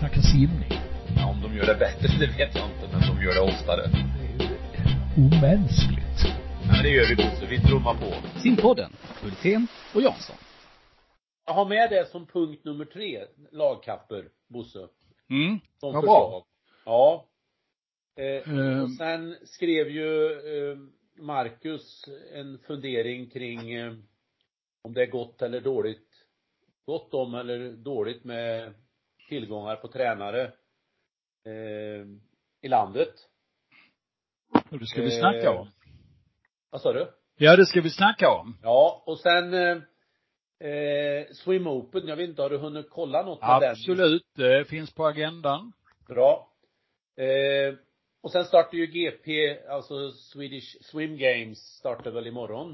snacka simning. Ja, om de gör det bättre, det vet jag inte, men de gör det oftare. Det är ju omänskligt. Ja, men det gör vi Bosse, vi trummar på. Simpodden, Hultén och Jansson. Jag har med det som punkt nummer tre, lagkapper, Bosse. Mm. Som förslag. bra. Ja. Eh, Ehm. och sen skrev ju eh, Marcus en fundering kring eh, om det är gott eller dåligt, gott om eller dåligt med tillgångar på tränare eh, i landet. Och det ska vi snacka om. Vad sa du? Ja, det ska vi snacka om. Ja, och sen eh, eh, Swim Open, jag vet inte, har du hunnit kolla något på den? Absolut, det finns på agendan. Bra. Eh, och sen startar ju GP, alltså Swedish Swim Games, startar väl imorgon.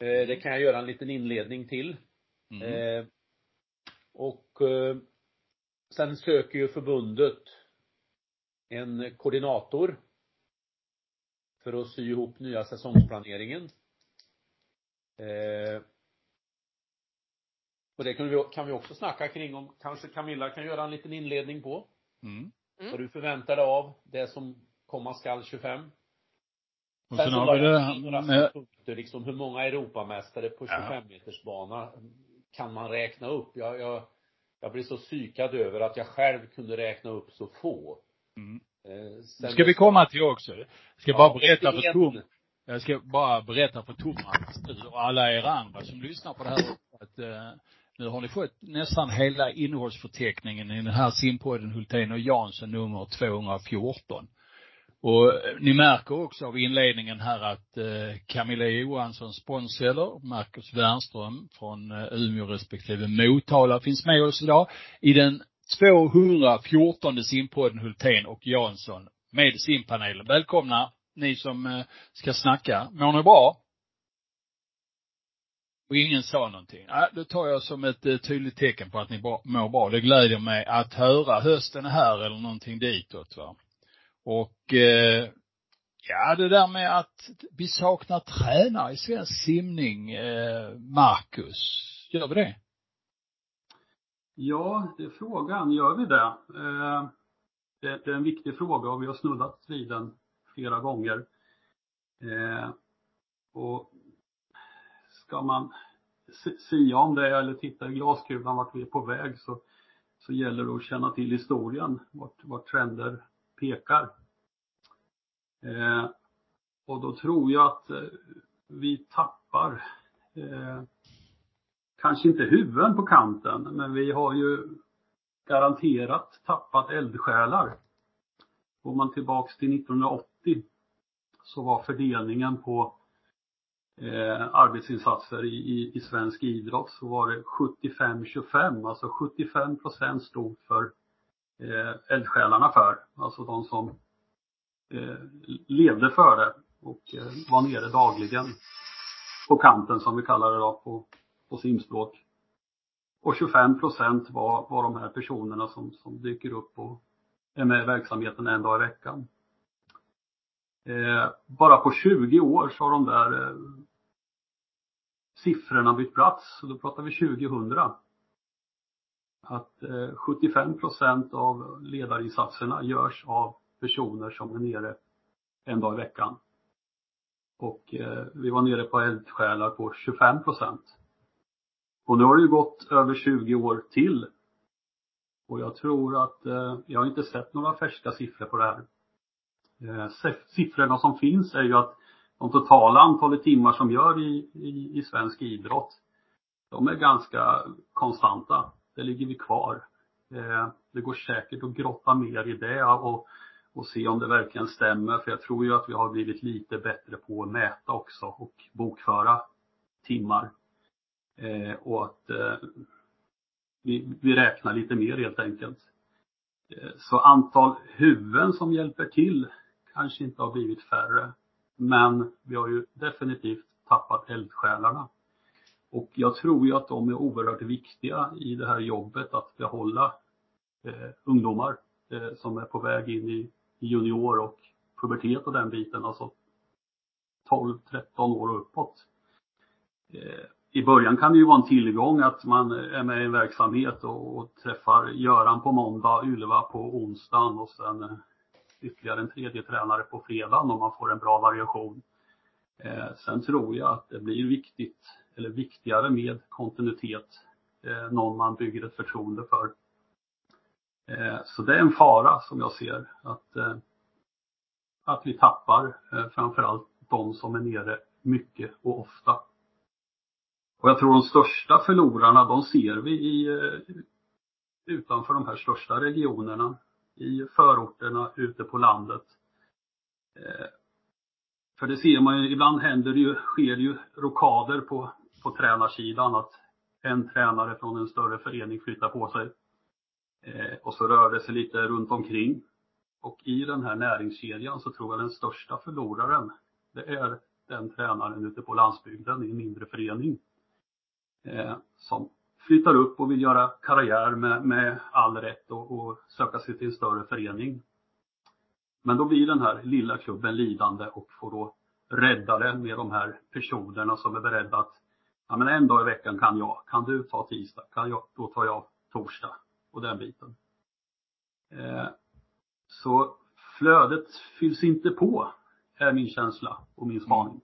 Eh, det kan jag göra en liten inledning till. Mm. Eh, och eh, sen söker ju förbundet en koordinator för att sy ihop nya säsongsplaneringen. Eh, och det kan vi, kan vi också snacka kring om kanske Camilla kan göra en liten inledning på. Mm. Vad du förväntar dig av det som komma skall 25. Och Sen sen har vi det några här med, punkter, liksom hur många Europamästare på Ja. 25 meters bana kan man räkna upp? Jag, jag, jag blir så psykad över att jag själv kunde räkna upp så få. Mm. Eh, sen ska vi komma till också. Jag ska Ja, bara berätta för Tom, jag ska bara berätta för Thomas och alla er andra som lyssnar på det här att eh, nu har ni fått nästan hela innehållsförteckningen i den här simpodden Hultén och Jansson nummer 214. Och eh, ni märker också av inledningen här att eh, Camilla Johansson sponsor, Marcus Wernström från eh, Umeå respektive Motala finns med oss idag i den 214 simpodden Hultén och Jansson med simpanelen. Välkomna ni som ska snacka. Mår ni bra? Och ingen sa någonting. Ja, det tar jag som ett tydligt tecken på att ni mår bra. Det gläder mig att höra. Hösten är här eller någonting ditåt va. Och eh, ja, det där med att vi saknar tränare i svensk simning, eh, Marcus. Gör vi det? Ja, det är frågan. Gör vi det? Eh, det? Det är en viktig fråga och vi har snuddat vid den flera gånger. Eh, och ska man sia om det eller titta i glaskulan vart vi är på väg så, så gäller det att känna till historien, vart, vart trender pekar. Eh, och då tror jag att eh, vi tappar eh, kanske inte huvuden på kanten, men vi har ju garanterat tappat eldsjälar. Går man tillbaks till 1980 så var fördelningen på eh, arbetsinsatser i, i, i svensk idrott så var det 75-25, alltså 75 procent stod för eh, eldsjälarna för, alltså de som eh, levde för det och eh, var nere dagligen på kanten som vi kallar det då på, på simspråk. Och 25 procent var, var de här personerna som, som dyker upp och är med i verksamheten en dag i veckan. Eh, bara på 20 år så har de där eh, siffrorna bytt plats. Så då pratar vi 2000. Att eh, 75 procent av ledarinsatserna görs av personer som är nere en dag i veckan. Och eh, vi var nere på eldsjälar på 25 procent. Och nu har det ju gått över 20 år till. Och jag tror att, eh, jag har inte sett några färska siffror på det här. Siffrorna som finns är ju att de totala antalet timmar som gör i, i, i svensk idrott, de är ganska konstanta. Det ligger vi kvar. Eh, det går säkert att grotta mer i det och, och se om det verkligen stämmer. För jag tror ju att vi har blivit lite bättre på att mäta också och bokföra timmar. Eh, och att eh, vi, vi räknar lite mer helt enkelt. Eh, så antal huvuden som hjälper till kanske inte har blivit färre. Men vi har ju definitivt tappat eldsjälarna. Och jag tror ju att de är oerhört viktiga i det här jobbet att behålla eh, ungdomar eh, som är på väg in i, i junior och pubertet och den biten, alltså 12-13 år och uppåt. Eh, i början kan det ju vara en tillgång att man är med i en verksamhet och, och träffar Göran på måndag, Ylva på onsdagen och sen eh, ytterligare en tredje tränare på fredagen om man får en bra variation. Eh, sen tror jag att det blir viktigt, eller viktigare med kontinuitet. Eh, någon man bygger ett förtroende för. Eh, så det är en fara som jag ser att, eh, att vi tappar eh, framförallt de som är nere mycket och ofta. Och jag tror de största förlorarna, de ser vi i, eh, utanför de här största regionerna, i förorterna ute på landet. Eh, för det ser man ju, ibland händer det ju, sker det ju rokader på, på tränarsidan att en tränare från en större förening flyttar på sig. Eh, och så rör det sig lite runt omkring. Och i den här näringskedjan så tror jag den största förloraren, det är den tränaren ute på landsbygden i en mindre förening. Eh, som flyttar upp och vill göra karriär med, med all rätt och, och söka sig till en större förening. Men då blir den här lilla klubben lidande och får då rädda den med de här personerna som är beredda att ja men en dag i veckan kan jag, kan du ta tisdag, kan jag, då tar jag torsdag och den biten. Eh, så flödet fylls inte på, är min känsla och min spaning.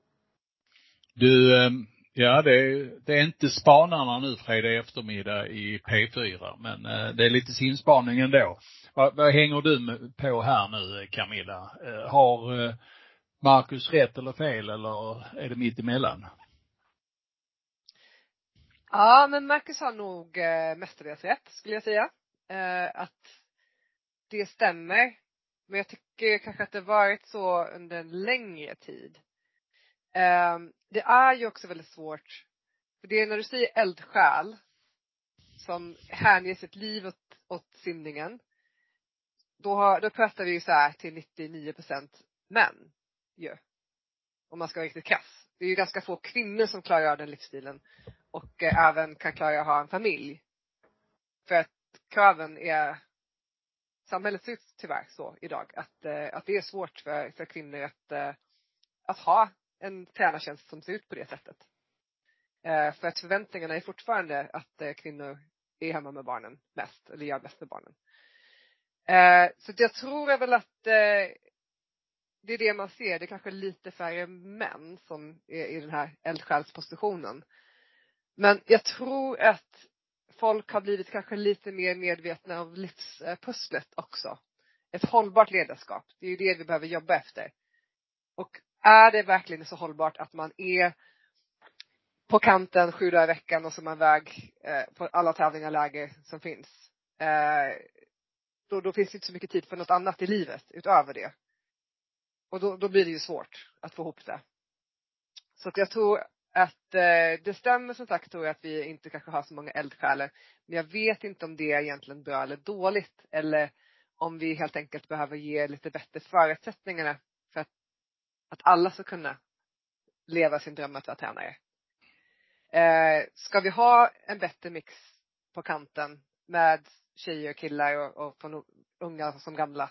Du, ehm, ja det är, det är inte spanarna nu fredag eftermiddag i P4, men eh, det är lite sinspaning ändå. Vad, vad hänger du på här nu Camilla? Eh, har eh, Marcus rätt eller fel eller är det mitt emellan? Ja, men Marcus har nog eh, mestadels rätt skulle jag säga. Eh, att det stämmer. Men jag tycker kanske att det varit så under en längre tid. Eh, det är ju också väldigt svårt, för det är när du säger eldsjäl som hänger sitt liv åt, åt simningen. Då, har, då pratar vi ju så här till 99 procent män ju. Om man ska vara riktigt krass. Det är ju ganska få kvinnor som klarar av den livsstilen och eh, även kan klara att ha en familj. För att kraven är, samhället ser ut tyvärr så idag, att, eh, att det är svårt för, för kvinnor att, eh, att ha en tränartjänst som ser ut på det sättet. Eh, för att förväntningarna är fortfarande att eh, kvinnor är hemma med barnen mest, eller gör bäst med barnen. Eh, så jag tror väl att det är det man ser, det är kanske lite färre män som är i den här eldsjälspositionen. Men jag tror att folk har blivit kanske lite mer medvetna om livspusslet också. Ett hållbart ledarskap, det är ju det vi behöver jobba efter. Och är det verkligen så hållbart att man är på kanten sju dagar i veckan och som är väg eh, på alla tävlingar och läger som finns. Eh, då, då finns det inte så mycket tid för något annat i livet utöver det. Och då, då blir det ju svårt att få ihop det. Så att jag tror att eh, det stämmer som sagt tror jag att vi inte kanske har så många eldsjälar. Men jag vet inte om det är egentligen bra eller dåligt eller om vi helt enkelt behöver ge lite bättre förutsättningar för att, att alla ska kunna leva sin dröm att vara tränare. Eh, ska vi ha en bättre mix på kanten med tjejer och killar och, och från unga som gamla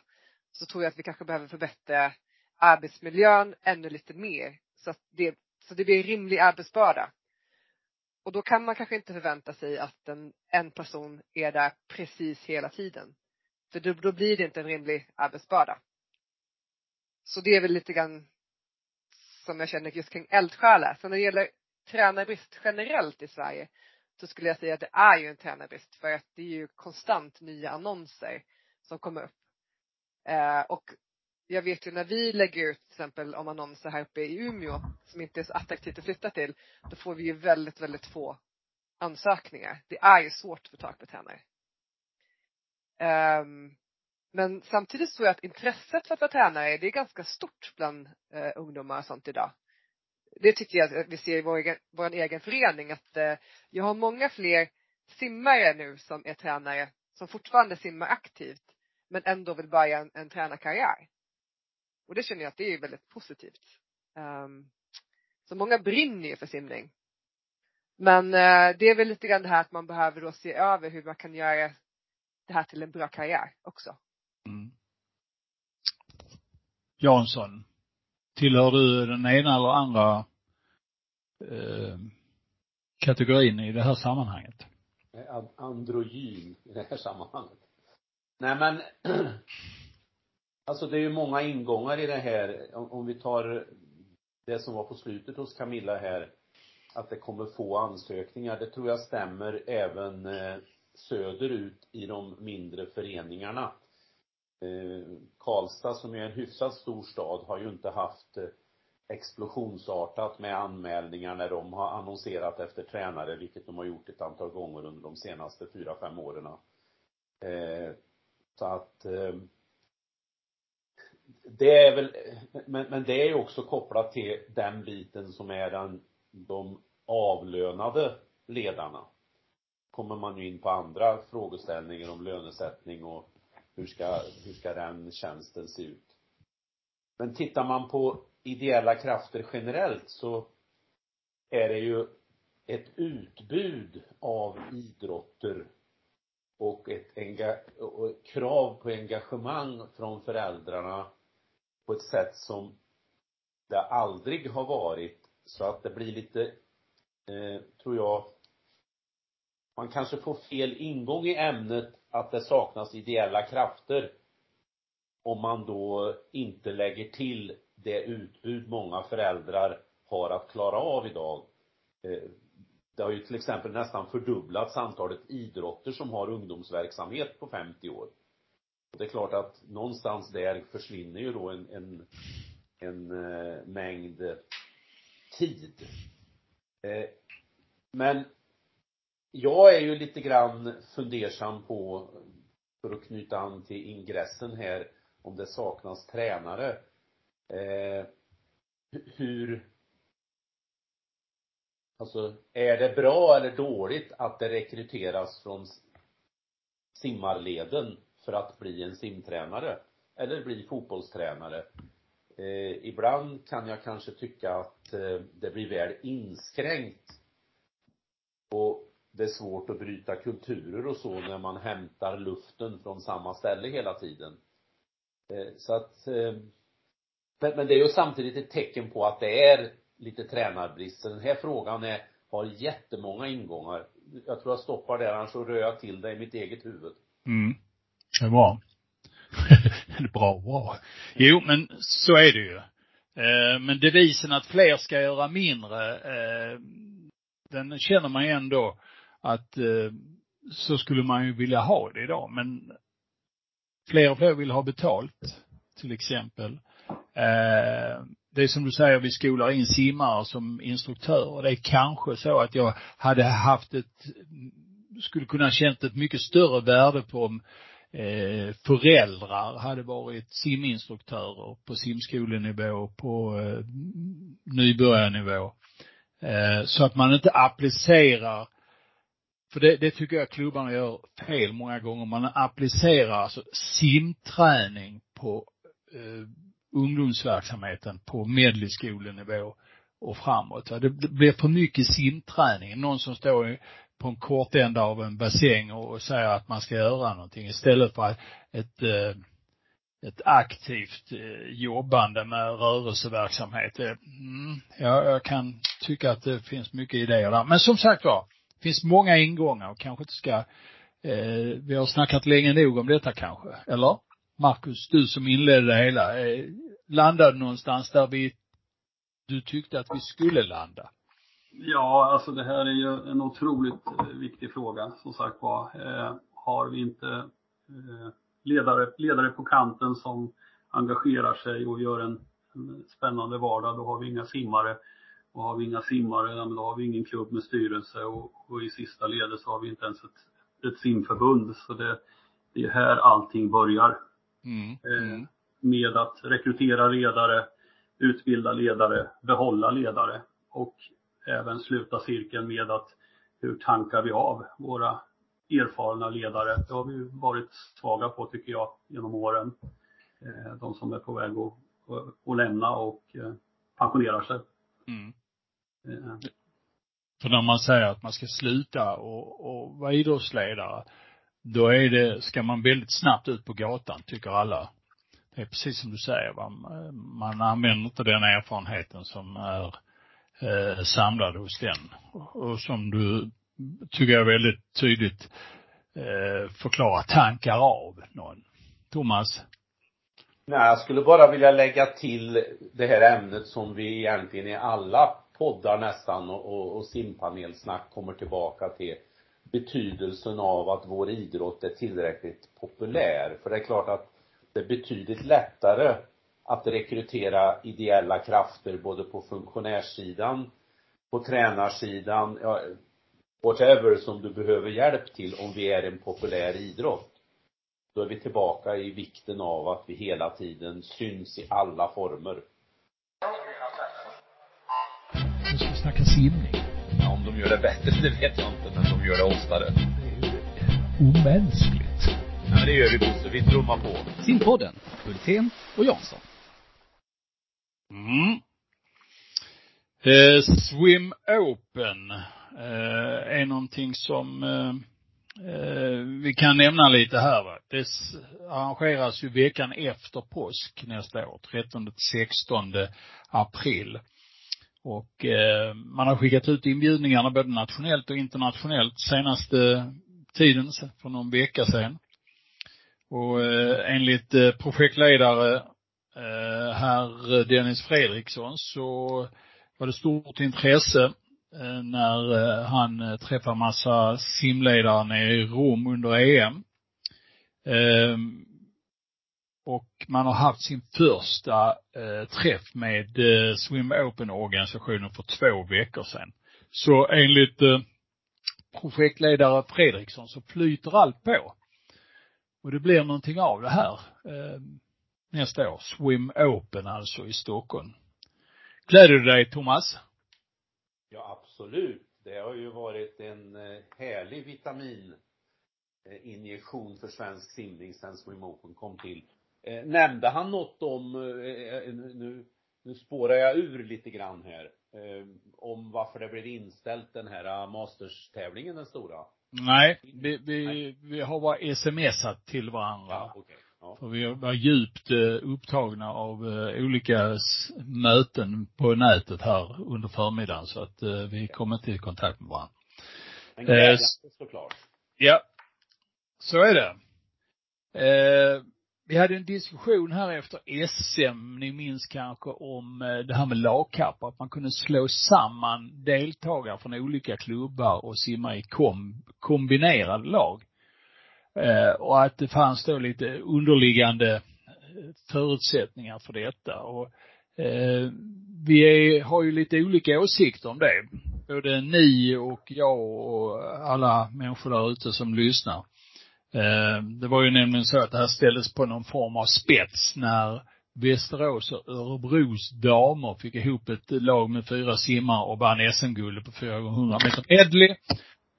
så tror jag att vi kanske behöver förbättra arbetsmiljön ännu lite mer så att det så det blir en rimlig arbetsbörda. Och då kan man kanske inte förvänta sig att en, en person är där precis hela tiden. För då, då blir det inte en rimlig arbetsbörda. Så det är väl lite grann som jag känner just kring eldsjälar. Så när det gäller tränarbrist generellt i Sverige så skulle jag säga att det är ju en tränarbrist för att det är ju konstant nya annonser som kommer upp. Eh, och jag vet ju när vi lägger ut till exempel om annonser här uppe i Umeå som inte är så attraktivt att flytta till, då får vi ju väldigt, väldigt få ansökningar. Det är ju svårt att få tag på tränare. Um, men samtidigt tror jag att intresset för att vara tränare, det är ganska stort bland uh, ungdomar och sånt idag. Det tycker jag att vi ser i vår egen, vår egen förening att uh, jag har många fler simmare nu som är tränare som fortfarande simmar aktivt men ändå vill börja en, en tränarkarriär. Och det känner jag att det är väldigt positivt. Um, så många brinner ju för simning. Men uh, det är väl lite grann det här att man behöver då se över hur man kan göra det här till en bra karriär också. Mm. Jansson, tillhör du den ena eller andra eh, kategorin i det här sammanhanget. Androgyn i det här sammanhanget. Nej men Alltså det är ju många ingångar i det här. Om, om vi tar det som var på slutet hos Camilla här. Att det kommer få ansökningar. Det tror jag stämmer även eh, söderut i de mindre föreningarna. Eh, Karlstad som är en hyfsat stor stad har ju inte haft eh, explosionsartat med anmälningar när de har annonserat efter tränare, vilket de har gjort ett antal gånger under de senaste fyra, fem åren. Eh, så att det är väl, men, men det är ju också kopplat till den biten som är den, de avlönade ledarna. Kommer man ju in på andra frågeställningar om lönesättning och hur ska, hur ska den tjänsten se ut. Men tittar man på ideella krafter generellt så är det ju ett utbud av idrotter och ett enga och krav på engagemang från föräldrarna på ett sätt som det aldrig har varit så att det blir lite, eh, tror jag, man kanske får fel ingång i ämnet att det saknas ideella krafter om man då inte lägger till det utbud många föräldrar har att klara av idag. Eh, det har ju till exempel nästan fördubblats antalet idrotter som har ungdomsverksamhet på 50 år. Det är klart att någonstans där försvinner ju då en, en, en eh, mängd tid. Eh, men jag är ju lite grann fundersam på, för att knyta an till ingressen här, om det saknas tränare. Eh, hur Alltså, är det bra eller dåligt att det rekryteras från simmarleden för att bli en simtränare? Eller bli fotbollstränare? Eh, ibland kan jag kanske tycka att eh, det blir väl inskränkt. Och det är svårt att bryta kulturer och så när man hämtar luften från samma ställe hela tiden. Eh, så att, eh, men, men det är ju samtidigt ett tecken på att det är lite tränarbrist. Så den här frågan är, har jättemånga ingångar. Jag tror jag stoppar där, annars så rör jag till det i mitt eget huvud. Mm. Det är bra. det är bra, bra. Jo, men så är det ju. Eh, men devisen att fler ska göra mindre, eh, den känner man ju ändå att eh, så skulle man ju vilja ha det idag. Men fler och fler vill ha betalt, till exempel Eh, det är som du säger, vi skolar in simmare som instruktörer. Det är kanske så att jag hade haft ett, skulle kunna känt ett mycket större värde på om eh, föräldrar hade varit siminstruktörer på simskolenivå, på eh, nybörjarnivå. Eh, så att man inte applicerar för det, det tycker jag klubbarna gör fel många gånger. Man applicerar alltså simträning på eh, ungdomsverksamheten på medelskolenivå och framåt. Det blir för mycket simträning. Någon som står på en kort ända av en bassäng och säger att man ska göra någonting istället för ett, eh, ett aktivt eh, jobbande med rörelseverksamhet. Eh, mm, ja, jag kan tycka att det finns mycket idéer där. Men som sagt var, det finns många ingångar och kanske inte ska, eh, vi har snackat länge nog om detta kanske, eller? Marcus, du som inledde det hela, eh, landade någonstans där vi, du tyckte att vi skulle landa? Ja, alltså det här är ju en otroligt eh, viktig fråga, som sagt var. Eh, har vi inte eh, ledare, ledare på kanten som engagerar sig och gör en, en spännande vardag, då har vi inga simmare. Och har vi inga simmare, då har vi ingen klubb med styrelse och, och i sista ledet så har vi inte ens ett, ett simförbund. Så det, det är här allting börjar. Mm. Mm. Med att rekrytera ledare, utbilda ledare, behålla ledare och även sluta cirkeln med att hur tankar vi av våra erfarna ledare? Det har vi varit svaga på tycker jag genom åren. Eh, de som är på väg att, att lämna och eh, pensionerar sig. Mm. För när man säger att man ska sluta och, och vara idrottsledare, då är det, ska man väldigt snabbt ut på gatan, tycker alla. Det är precis som du säger, va? man använder inte den erfarenheten som är eh, samlad hos den. Och som du, tycker jag väldigt tydligt eh, förklarar tankar av någon. Thomas? Nej, jag skulle bara vilja lägga till det här ämnet som vi egentligen i alla poddar nästan och, och, och simpanelsnack kommer tillbaka till betydelsen av att vår idrott är tillräckligt populär. För det är klart att det är betydligt lättare att rekrytera ideella krafter både på funktionärssidan, på tränarsidan, ja, whatever som du behöver hjälp till om vi är en populär idrott. Då är vi tillbaka i vikten av att vi hela tiden syns i alla former. Nu ska vi snacka simning. Gör det bättre, det vet jag inte, men de gör det oftare. Det är ju omänskligt. Ja, det gör vi Bosse, vi trummar på. Simpodden, Hultén och Jansson. Mm. Eh, Swim Open eh, är någonting som eh, eh, vi kan nämna lite här va. Det arrangeras ju veckan efter påsk nästa år, 13 till 16 april. Och eh, man har skickat ut inbjudningarna både nationellt och internationellt senaste tiden, för någon vecka sedan. Och eh, enligt eh, projektledare eh, herr eh, Dennis Fredriksson så var det stort intresse eh, när eh, han eh, träffade massa simledare nere i Rom under EM. Eh, och man har haft sin första eh, träff med eh, Swim Open-organisationen för två veckor sedan. Så enligt eh, projektledare Fredriksson så flyter allt på. Och det blir någonting av det här eh, nästa år. Swim Open alltså i Stockholm. Gläder du dig Thomas? Ja, absolut. Det har ju varit en eh, härlig vitamininjektion eh, för svensk simning sen Swim Open kom till. Eh, nämnde han något om, eh, eh, nu, nu spårar jag ur lite grann här, eh, om varför det blev inställt den här eh, Masters-tävlingen, den stora? Nej, vi, vi, vi har bara smsat till varandra. Ja, okej. Ja. För vi var djupt eh, upptagna av eh, olika möten på nätet här under förmiddagen så att eh, vi kom inte i kontakt med varandra. Men Eh, glädjande såklart. Ja, så är det. Vi hade en diskussion här efter SM, ni minns kanske om eh, det här med lagkappar, att man kunde slå samman deltagare från olika klubbar och simma i kom, kombinerade lag. Eh, och att det fanns då lite underliggande eh, förutsättningar för detta. Och, eh, vi är, har ju lite olika åsikter om det. Både ni och jag och alla människor där ute som lyssnar. Eh, det var ju nämligen så att det här ställdes på någon form av spets när Västerås och Örebros damer fick ihop ett lag med fyra simmare och vann SM-guldet på 400 meter medley.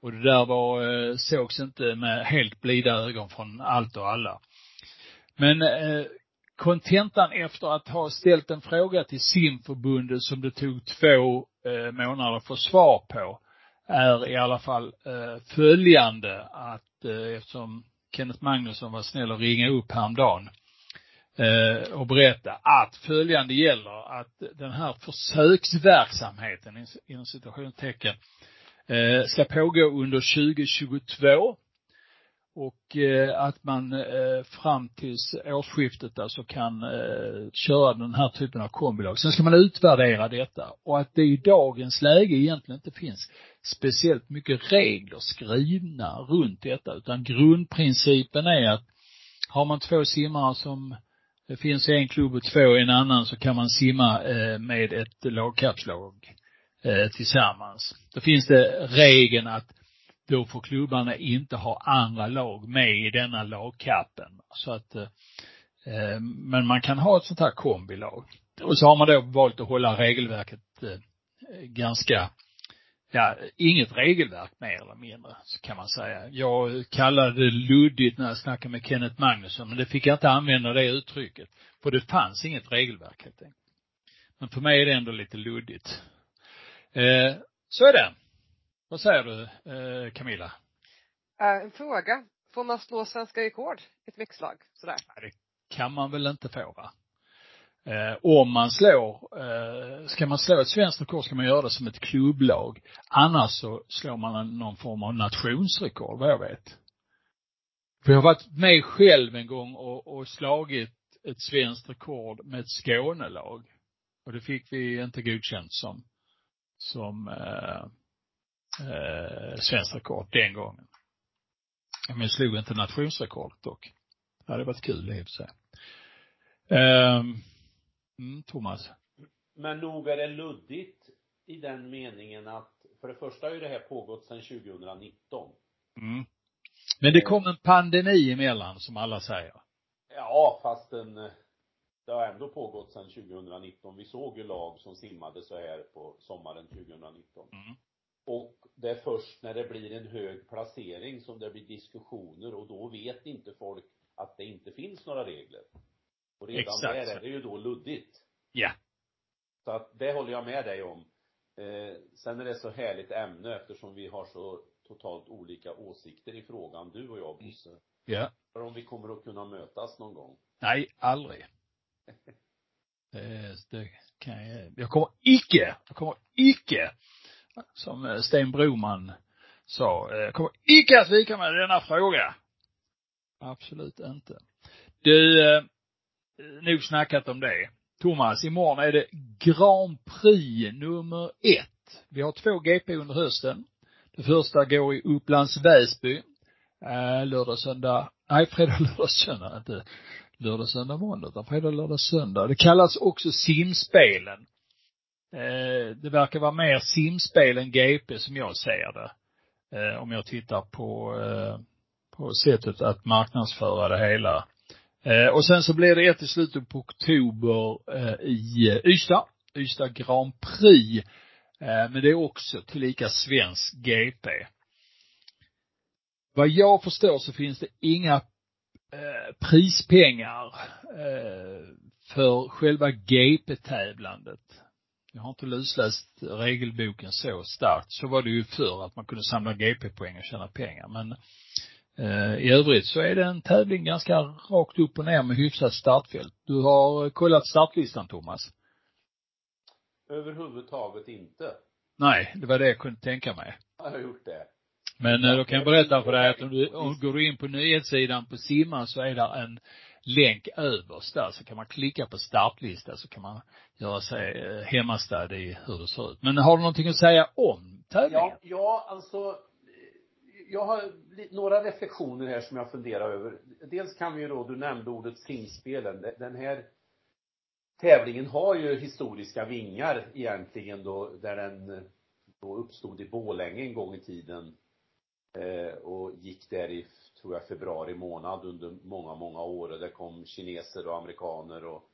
Och det där var, eh, sågs inte med helt blida ögon från allt och alla. Men eh, kontentan efter att ha ställt en fråga till simförbundet som det tog två månader att få svar på är i alla fall följande att Eh, eftersom Kenneth Magnusson var snäll och ringa upp häromdagen eh, och berätta att följande gäller att den här försöksverksamheten inom citationstecken eh, ska pågå under 2022 och att man fram tills årsskiftet alltså kan köra den här typen av kombilag. Sen ska man utvärdera detta och att det i dagens läge egentligen inte finns speciellt mycket regler skrivna runt detta utan grundprincipen är att har man två simmare som det finns i en klubb och två i en annan så kan man simma eh, med ett lagkapslag eh, tillsammans. Då finns det regeln att då får klubbarna inte ha andra lag med i denna lagkappen. Så att, eh, men man kan ha ett sånt här kombilag. Och så har man då valt att hålla regelverket ganska, ja, inget regelverk mer eller mindre, så kan man säga. Jag kallade det luddigt när jag snackade med Kenneth Magnusson, men det fick jag inte använda det uttrycket. För det fanns inget regelverk helt enkelt. Men för mig är det ändå lite luddigt. Eh, så är det. Vad säger du, eh, Camilla? Eh, en fråga. Får man slå svenska rekord i ett mixlag? Sådär. Ja, det kan man väl inte få va? Eh, om man slår, eh, ska man slå ett svenskt rekord ska man göra det som ett klubblag. Annars så slår man en, någon form av nationsrekord, vad jag vet. För jag har varit med själv en gång och, och slagit ett svenskt rekord med ett Skånelag. Och det fick vi inte godkänt som, som eh, eh, svenskt rekord den gången. Men jag slog inte nationsrekordet dock. Det hade varit kul i och för sig. Um, mm, Thomas. Men nog är det luddigt i den meningen att för det första har ju det här pågått sedan 2019. Mm. Men det kom en pandemi emellan som alla säger. Ja, fast den, det har ändå pågått sedan 2019. Vi såg ju lag som simmade så här på sommaren 2019. Mm. Och det är först när det blir en hög placering som det blir diskussioner och då vet inte folk att det inte finns några regler. Och redan Exakt. där är det ju då luddigt. Ja. Så att det håller jag med dig om. Eh, sen är det så härligt ämne eftersom vi har så totalt olika åsikter i frågan, du och jag Bosse. Ja. För om vi kommer att kunna mötas någon gång. Nej, aldrig. Det, det kan jag, jag kommer icke, jag kommer icke, som eh, Sten Broman sa, eh, jag kommer icke att vika mig i denna fråga. Absolut inte. Du, eh, Eh, nog snackat om det. Thomas, imorgon är det Grand Prix nummer ett. Vi har två GP under hösten. Det första går i Upplands Väsby. Eh, lördag, söndag, nej fredag, lördag, söndag, inte lördag, söndag, måndag, utan fredag, lördag, söndag. Det kallas också simspelen. Eh, det verkar vara mer simspel än GP som jag ser det. Eh, om jag tittar på, eh, på sättet att marknadsföra det hela. Eh, och sen så blir det ett i slutet på oktober eh, i eh, Ystad. Ystad Grand Prix. Eh, men det är också tillika svensk GP. Vad jag förstår så finns det inga eh, prispengar eh, för själva GP-tävlandet. Jag har inte lusläst regelboken så starkt. Så var det ju förr att man kunde samla GP-poäng och tjäna pengar. Men eh, i övrigt så är det en tävling ganska rakt upp och ner med hyfsat startfält. Du har kollat startlistan Thomas? Överhuvudtaget inte. Nej, det var det jag kunde tänka mig. Jag har gjort det. Men eh, då kan jag berätta för dig att om du, om du går in på nyhetssidan på Simma så är där en länk överst där så kan man klicka på startlista så kan man göra sig eh, hemmastad i hur det ser ut. Men har du någonting att säga om tävlingen? Ja, ja, alltså jag har några reflektioner här som jag funderar över. Dels kan vi ju då, du nämnde ordet simspelen. Den här tävlingen har ju historiska vingar egentligen då, där den då uppstod i Borlänge en gång i tiden. Eh, och gick där i, tror jag, februari månad under många, många år. Och det kom kineser och amerikaner och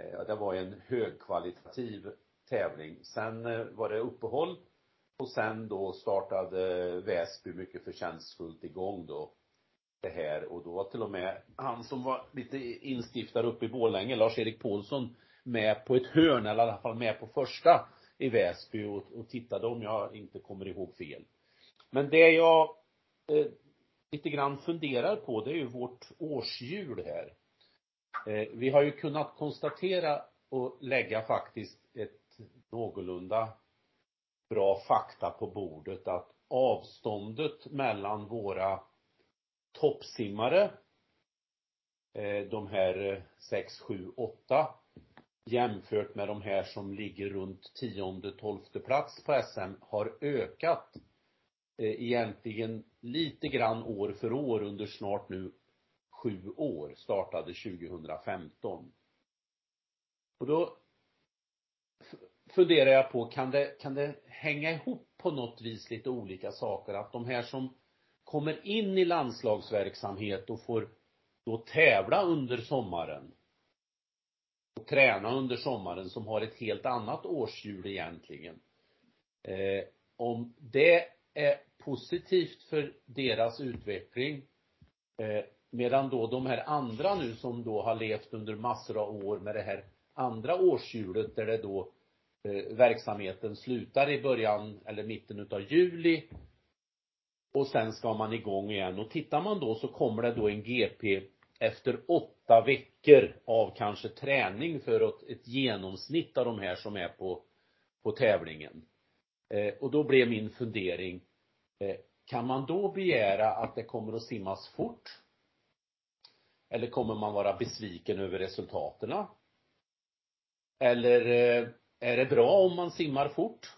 eh, det var en högkvalitativ tävling. Sen eh, var det uppehåll och sen då startade Väsby mycket förtjänstfullt igång då det här och då var till och med han som var lite instiftare uppe i Borlänge, Lars-Erik Paulsson, med på ett hörn, eller i alla fall med på första i Väsby och, och tittade om jag inte kommer ihåg fel. Men det jag eh, lite grann funderar på, det är ju vårt årshjul här. Eh, vi har ju kunnat konstatera och lägga faktiskt ett någorlunda bra fakta på bordet att avståndet mellan våra toppsimmare, eh, de här 6, 7, 8 jämfört med de här som ligger runt tionde, tolfte plats på SM har ökat eh, egentligen lite grann år för år under snart nu sju år, startade 2015. Och då funderar jag på, kan det, kan det hänga ihop på något vis lite olika saker? Att de här som kommer in i landslagsverksamhet och får då tävla under sommaren och träna under sommaren som har ett helt annat årshjul egentligen. Eh, om det är positivt för deras utveckling eh, medan då de här andra nu som då har levt under massor av år med det här andra årshjulet där det då eh, Eh, verksamheten slutar i början eller mitten utav juli och sen ska man igång igen och tittar man då så kommer det då en GP efter åtta veckor av kanske träning för att ett genomsnitt av de här som är på, på tävlingen. Eh, och då blev min fundering, eh, kan man då begära att det kommer att simmas fort? Eller kommer man vara besviken över resultaten? Eller eh, är det bra om man simmar fort?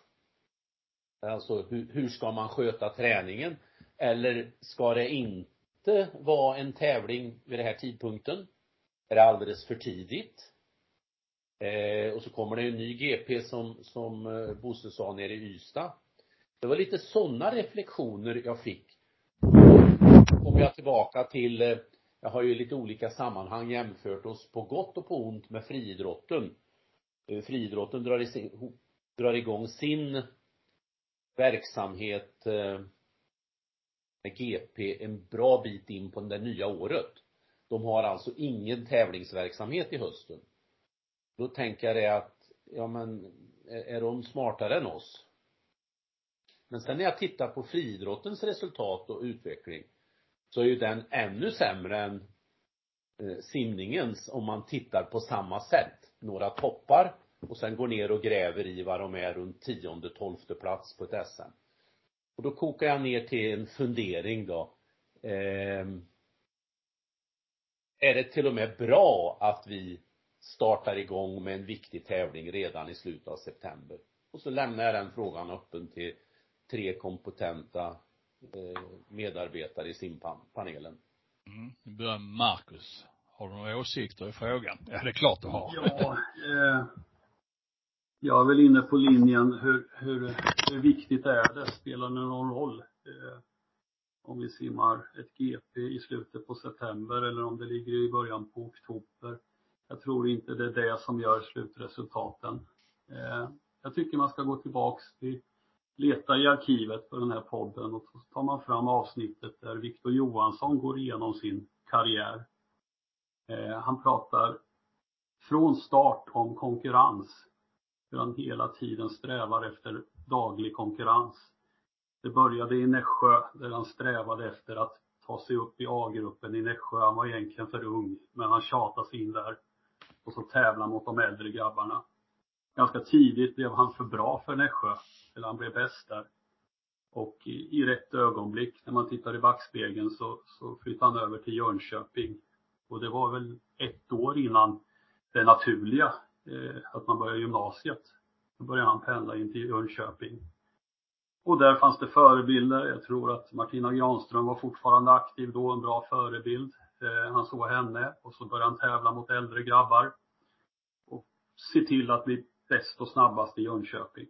Alltså hur, hur ska man sköta träningen? Eller ska det inte vara en tävling vid den här tidpunkten? Är det alldeles för tidigt? Eh, och så kommer det en ny GP som, som eh, Bosse sa nere i Ystad. Det var lite sådana reflektioner jag fick. Då kommer jag tillbaka till, eh, jag har ju i lite olika sammanhang jämfört oss på gott och på ont med friidrotten. Eh, friidrotten drar, i, drar igång sin verksamhet eh, med GP en bra bit in på det nya året. De har alltså ingen tävlingsverksamhet i hösten. Då tänker jag det att, ja men, är de smartare än oss? Men sen när jag tittar på friidrottens resultat och utveckling så är ju den ännu sämre än eh, simningens om man tittar på samma sätt. Några toppar och sen går ner och gräver i vad de är runt tionde, tolfte plats på ett SM. Och då kokar jag ner till en fundering då. Eh, är det till och med bra att vi startar igång med en viktig tävling redan i slutet av september? Och så lämnar jag den frågan öppen till tre kompetenta eh, medarbetare i simpanelen. Mm. Vi börjar med Marcus. Har du några åsikter i frågan? Ja, det är klart du har. Ja, eh, jag är väl inne på linjen hur, hur, hur viktigt är det? Spelar det någon roll? Eh, om vi simmar ett GP i slutet på september eller om det ligger i början på oktober. Jag tror inte det är det som gör slutresultaten. Eh, jag tycker man ska gå tillbaks till, leta i arkivet för den här podden och så tar man fram avsnittet där Viktor Johansson går igenom sin karriär. Eh, han pratar från start om konkurrens hur han hela tiden strävar efter daglig konkurrens. Det började i Nässjö där han strävade efter att ta sig upp i A-gruppen i Nässjö. Han var egentligen för ung, men han tjatade sig in där. Och så tävla mot de äldre grabbarna. Ganska tidigt blev han för bra för Nässjö, eller han blev bäst där. Och i, i rätt ögonblick, när man tittar i backspegeln, så, så flyttade han över till Jönköping. Och det var väl ett år innan det naturliga eh, att man börjar gymnasiet. Då började han pendla in till Jönköping. Och där fanns det förebilder. Jag tror att Martina Granström var fortfarande aktiv då, en bra förebild. Eh, han såg henne och så började han tävla mot äldre grabbar. Och se till att bli bäst och snabbast i Jönköping.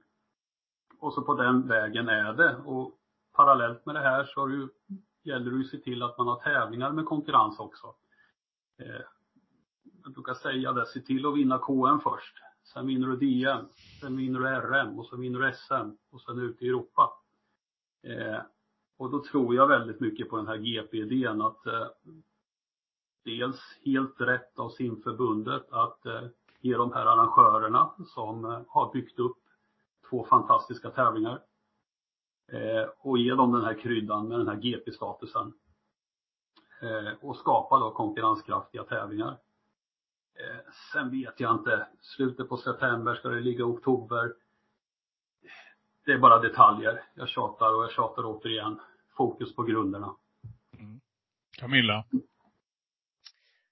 Och så på den vägen är det. Och parallellt med det här så det ju, gäller det ju att se till att man har tävlingar med konkurrens också. Eh, jag brukar säga det, se till att vinna KM först. Sen vinner du DM, sen vinner du RM och sen vinner du SM och sen ut i Europa. Eh, och då tror jag väldigt mycket på den här GP-idén att eh, dels helt rätt av simförbundet att eh, ge de här arrangörerna som eh, har byggt upp två fantastiska tävlingar eh, och ge dem den här kryddan med den här GP-statusen. Eh, och skapa då konkurrenskraftiga tävlingar. Eh, sen vet jag inte. Slutet på september, ska det ligga oktober? Det är bara detaljer. Jag tjatar och jag tjatar återigen. Fokus på grunderna. Mm. Camilla?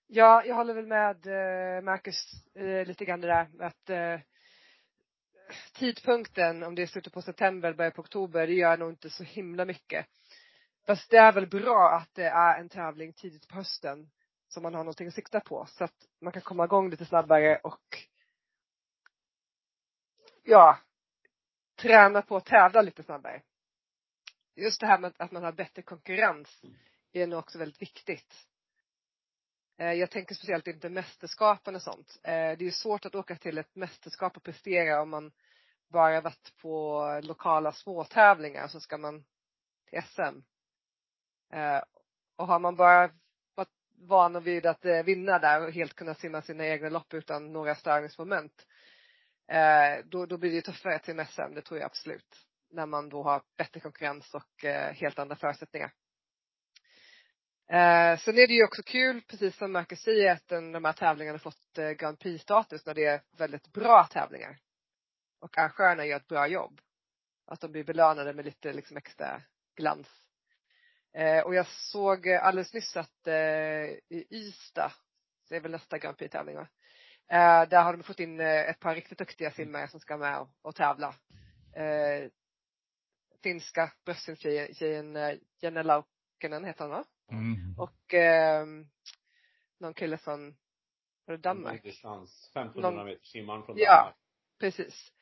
Ja, jag håller väl med eh, Marcus lite grann det där att tidpunkten, om det är slutet på september, början på oktober, det gör nog inte så himla mycket. Fast det är väl bra att det är en tävling tidigt på hösten som man har någonting att sikta på så att man kan komma igång lite snabbare och ja, träna på att tävla lite snabbare. Just det här med att man har bättre konkurrens är nog också väldigt viktigt. Eh, jag tänker speciellt inte mästerskapen och sånt. Eh, det är ju svårt att åka till ett mästerskap och prestera om man bara varit på lokala småtävlingar så ska man till SM. Eh, och har man bara varit vana vid att eh, vinna där och helt kunna simma sina egna lopp utan några störningsmoment. Eh, då, då blir det ju tuffare till SM, det tror jag absolut. När man då har bättre konkurrens och eh, helt andra förutsättningar. Eh, sen är det ju också kul, precis som Marcus säger, att den, de här tävlingarna fått eh, Grand Prix-status när det är väldigt bra tävlingar. Och arrangörerna gör ett bra jobb. Att de blir belönade med lite liksom extra glans. Eh, och jag såg eh, alldeles nyss att eh, i Ystad, det är väl nästa Grand Prix-tävling va? Eh, där har de fått in eh, ett par riktigt duktiga simmare som ska med och, och tävla. Eh, finska bröstsimtjejen eh, Jenna Laukkanen heter hon va? Mm. Och eh, någon kille från, var det Danmark? Distans, 1500 Någon- meter simmaren från Ja. Danmark. Precis.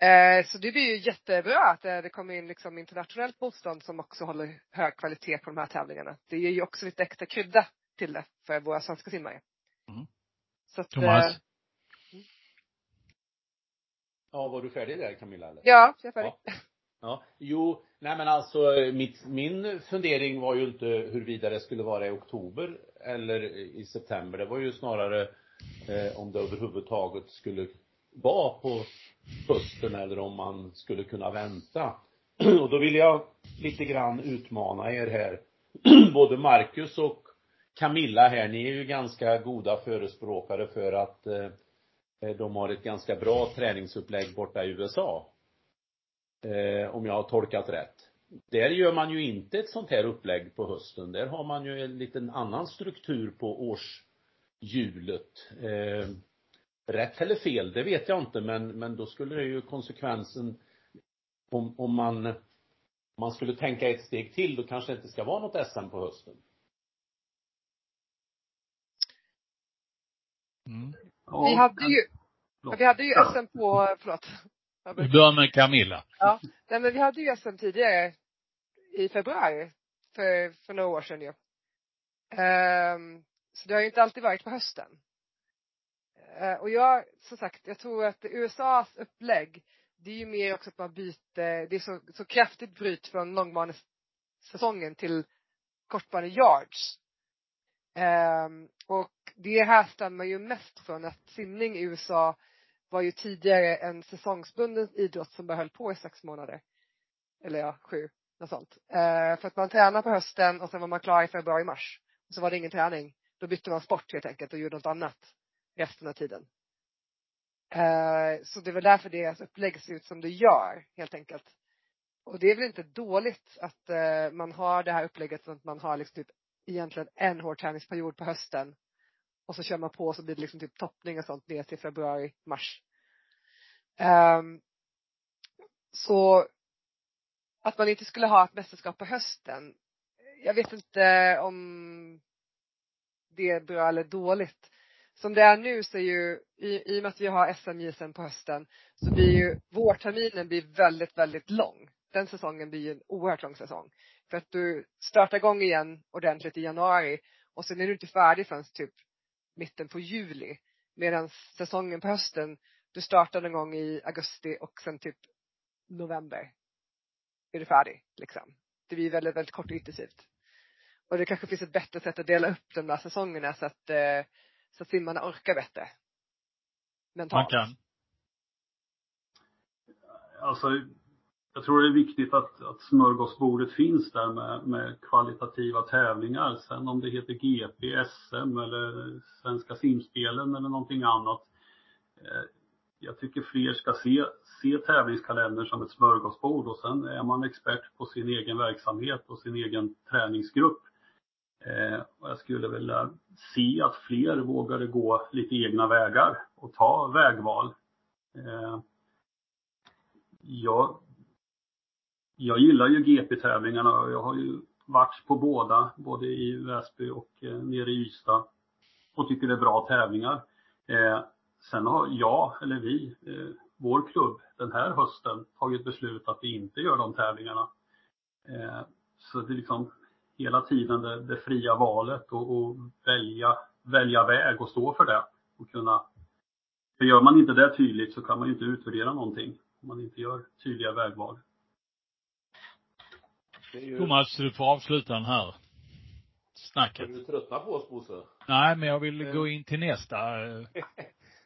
Eh, så det blir ju jättebra att eh, det kommer in liksom internationellt motstånd som också håller hög kvalitet på de här tävlingarna. Det ger ju också lite extra krydda till det för våra svenska simmare. Mm. Så att, Thomas? eh, Ja, var du färdig där Camilla eller? ja, jag är färdig. Ja. Ja, jo, nej men alltså mitt, min fundering var ju inte huruvida det skulle vara i oktober eller i september. Det var ju snarare eh, om det överhuvudtaget skulle vara på hösten eller om man skulle kunna vänta. Och då vill jag lite grann utmana er här. Både Marcus och Camilla här, ni är ju ganska goda förespråkare för att eh, eh, de har ett ganska bra träningsupplägg borta i USA eh, om jag har tolkat rätt. Där gör man ju inte ett sånt här upplägg på hösten. Där har man ju en liten annan struktur på årshjulet. Eh, Rätt eller fel, det vet jag inte, men, men då skulle det ju konsekvensen om, om man om man skulle tänka ett steg till, då kanske det inte ska vara något SM på hösten. Mm. Ja, Vi hade ju, förlåt. vi hade ju SM på, förlåt. Vi börjar med Camilla. Ja, nej men vi hade ju SM tidigare i februari för, för några år sedan ju. Ehm, så det har ju inte alltid varit på hösten. Eh, och jag, som sagt, jag tror att USAs upplägg, det är ju mer också att man byter, det är så, så kraftigt bryt från långbanesäsongen till kortbane yards. Um, och det här stämmer ju mest från att simning i USA var ju tidigare en säsongsbunden idrott som bara höll på i sex månader. Eller ja, sju, något sånt. Uh, för att man tränar på hösten och sen var man klar i februari, mars. Och så var det ingen träning. Då bytte man sport helt enkelt och gjorde något annat resten av tiden. Eh, så det är väl därför deras upplägg ser ut som det gör, helt enkelt. Och det är väl inte dåligt att eh, man har det här upplägget, att man har liksom typ egentligen en hård träningsperiod på hösten. Och så kör man på och så blir det liksom typ toppning och sånt ner till februari, mars. Ehm, så att man inte skulle ha ett mästerskap på hösten. Jag vet inte om det är bra eller dåligt. Som det är nu så är ju, i, i och med att vi har SM sen på hösten, så blir ju vårterminen blir väldigt, väldigt lång. Den säsongen blir ju en oerhört lång säsong. För att du startar igång igen ordentligt i januari och sen är du inte färdig förrän typ mitten på juli. Medan säsongen på hösten, du startar någon gång i augusti och sen typ november är du färdig liksom. Det blir väldigt, väldigt kort och intensivt. Och det kanske finns ett bättre sätt att dela upp de där säsongerna så att, eh, så att simmarna orkar bättre. Man Mentalt. kan. Alltså, jag tror det är viktigt att, att smörgåsbordet finns där med, med kvalitativa tävlingar. Sen om det heter GP, SM eller Svenska simspelen eller någonting annat. Eh, jag tycker fler ska se, se tävlingskalendern som ett smörgåsbord och sen är man expert på sin egen verksamhet och sin egen träningsgrupp. Eh, och jag skulle vilja eh, se att fler vågade gå lite egna vägar och ta vägval. Eh, jag, jag gillar ju GP-tävlingarna och jag har ju varit på båda, både i Väsby och nere i Ystad. Och tycker det är bra tävlingar. Sen har jag, eller vi, vår klubb den här hösten tagit beslut att vi inte gör de tävlingarna. Så det är liksom hela tiden det, det fria valet och, och välja, välja väg och stå för det. Och kunna, för gör man inte det tydligt så kan man ju inte utvärdera någonting. Om man inte gör tydliga vägval. Är ju, Thomas, du får avsluta den här Är snacket. du tröttna på oss Bosse? Nej, men jag vill gå in till nästa. eh,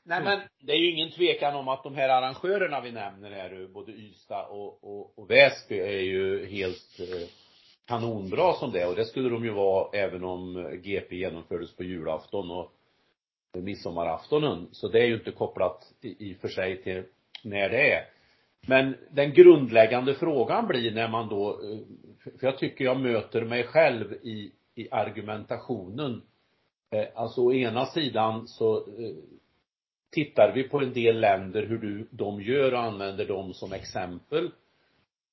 Nej men det är ju ingen tvekan om att de här arrangörerna vi nämner här, både Ystad och, och, och Väsby är ju helt eh, kanonbra som det och det skulle de ju vara även om GP genomfördes på julafton och midsommaraftonen. Så det är ju inte kopplat i, i för sig till när det är. Men den grundläggande frågan blir när man då, eh, för jag tycker jag möter mig själv i, i argumentationen. Eh, alltså å ena sidan så eh, tittar vi på en del länder hur du, de gör och använder dem som exempel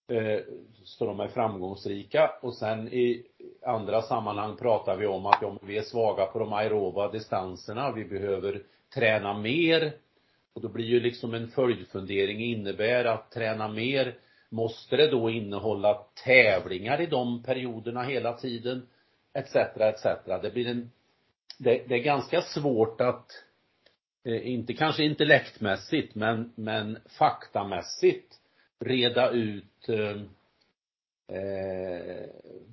Eh, så de är framgångsrika. Och sen i andra sammanhang pratar vi om att ja, vi är svaga på de aeroba distanserna, vi behöver träna mer. Och då blir ju liksom en följdfundering innebär att träna mer. Måste det då innehålla tävlingar i de perioderna hela tiden? Etc etc. Det blir en det, det är ganska svårt att eh, inte kanske intellektmässigt men men faktamässigt reda ut eh,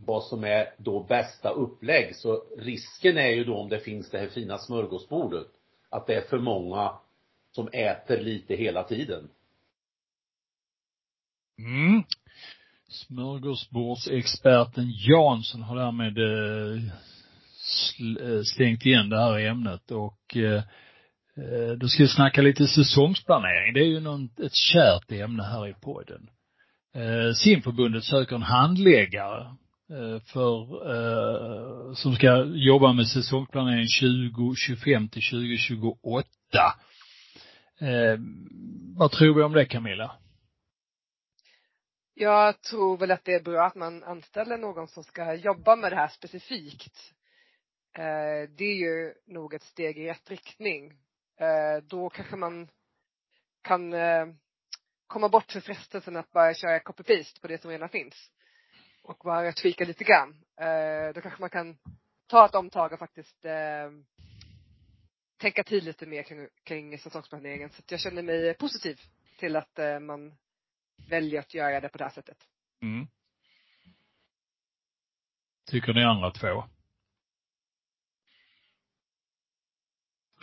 vad som är då bästa upplägg. Så risken är ju då om det finns det här fina smörgåsbordet, att det är för många som äter lite hela tiden. Mm. Smörgåsbordsexperten Jansson har därmed eh, eh, slängt igen det här ämnet och eh, Eh, då ska vi snacka lite säsongsplanering. Det är ju någon, ett kärt ämne här i podden. Eh, simförbundet söker en handläggare eh, för, eh, som ska jobba med säsongsplanering 2025 till 2028. Eh, vad tror vi om det Camilla? Jag tror väl att det är bra att man anställer någon som ska jobba med det här specifikt. Eh, det är ju nog ett steg i rätt riktning. Eh, då kanske man kan eh, komma bort från frestelsen att bara köra copy-paste på det som redan finns. Och bara tweaka lite grann. Eh, då kanske man kan ta ett omtag och faktiskt eh, tänka till lite mer kring, kring säsongsplaneringen. Så att jag känner mig positiv till att eh, man väljer att göra det på det här sättet. Mm. Tycker ni andra två?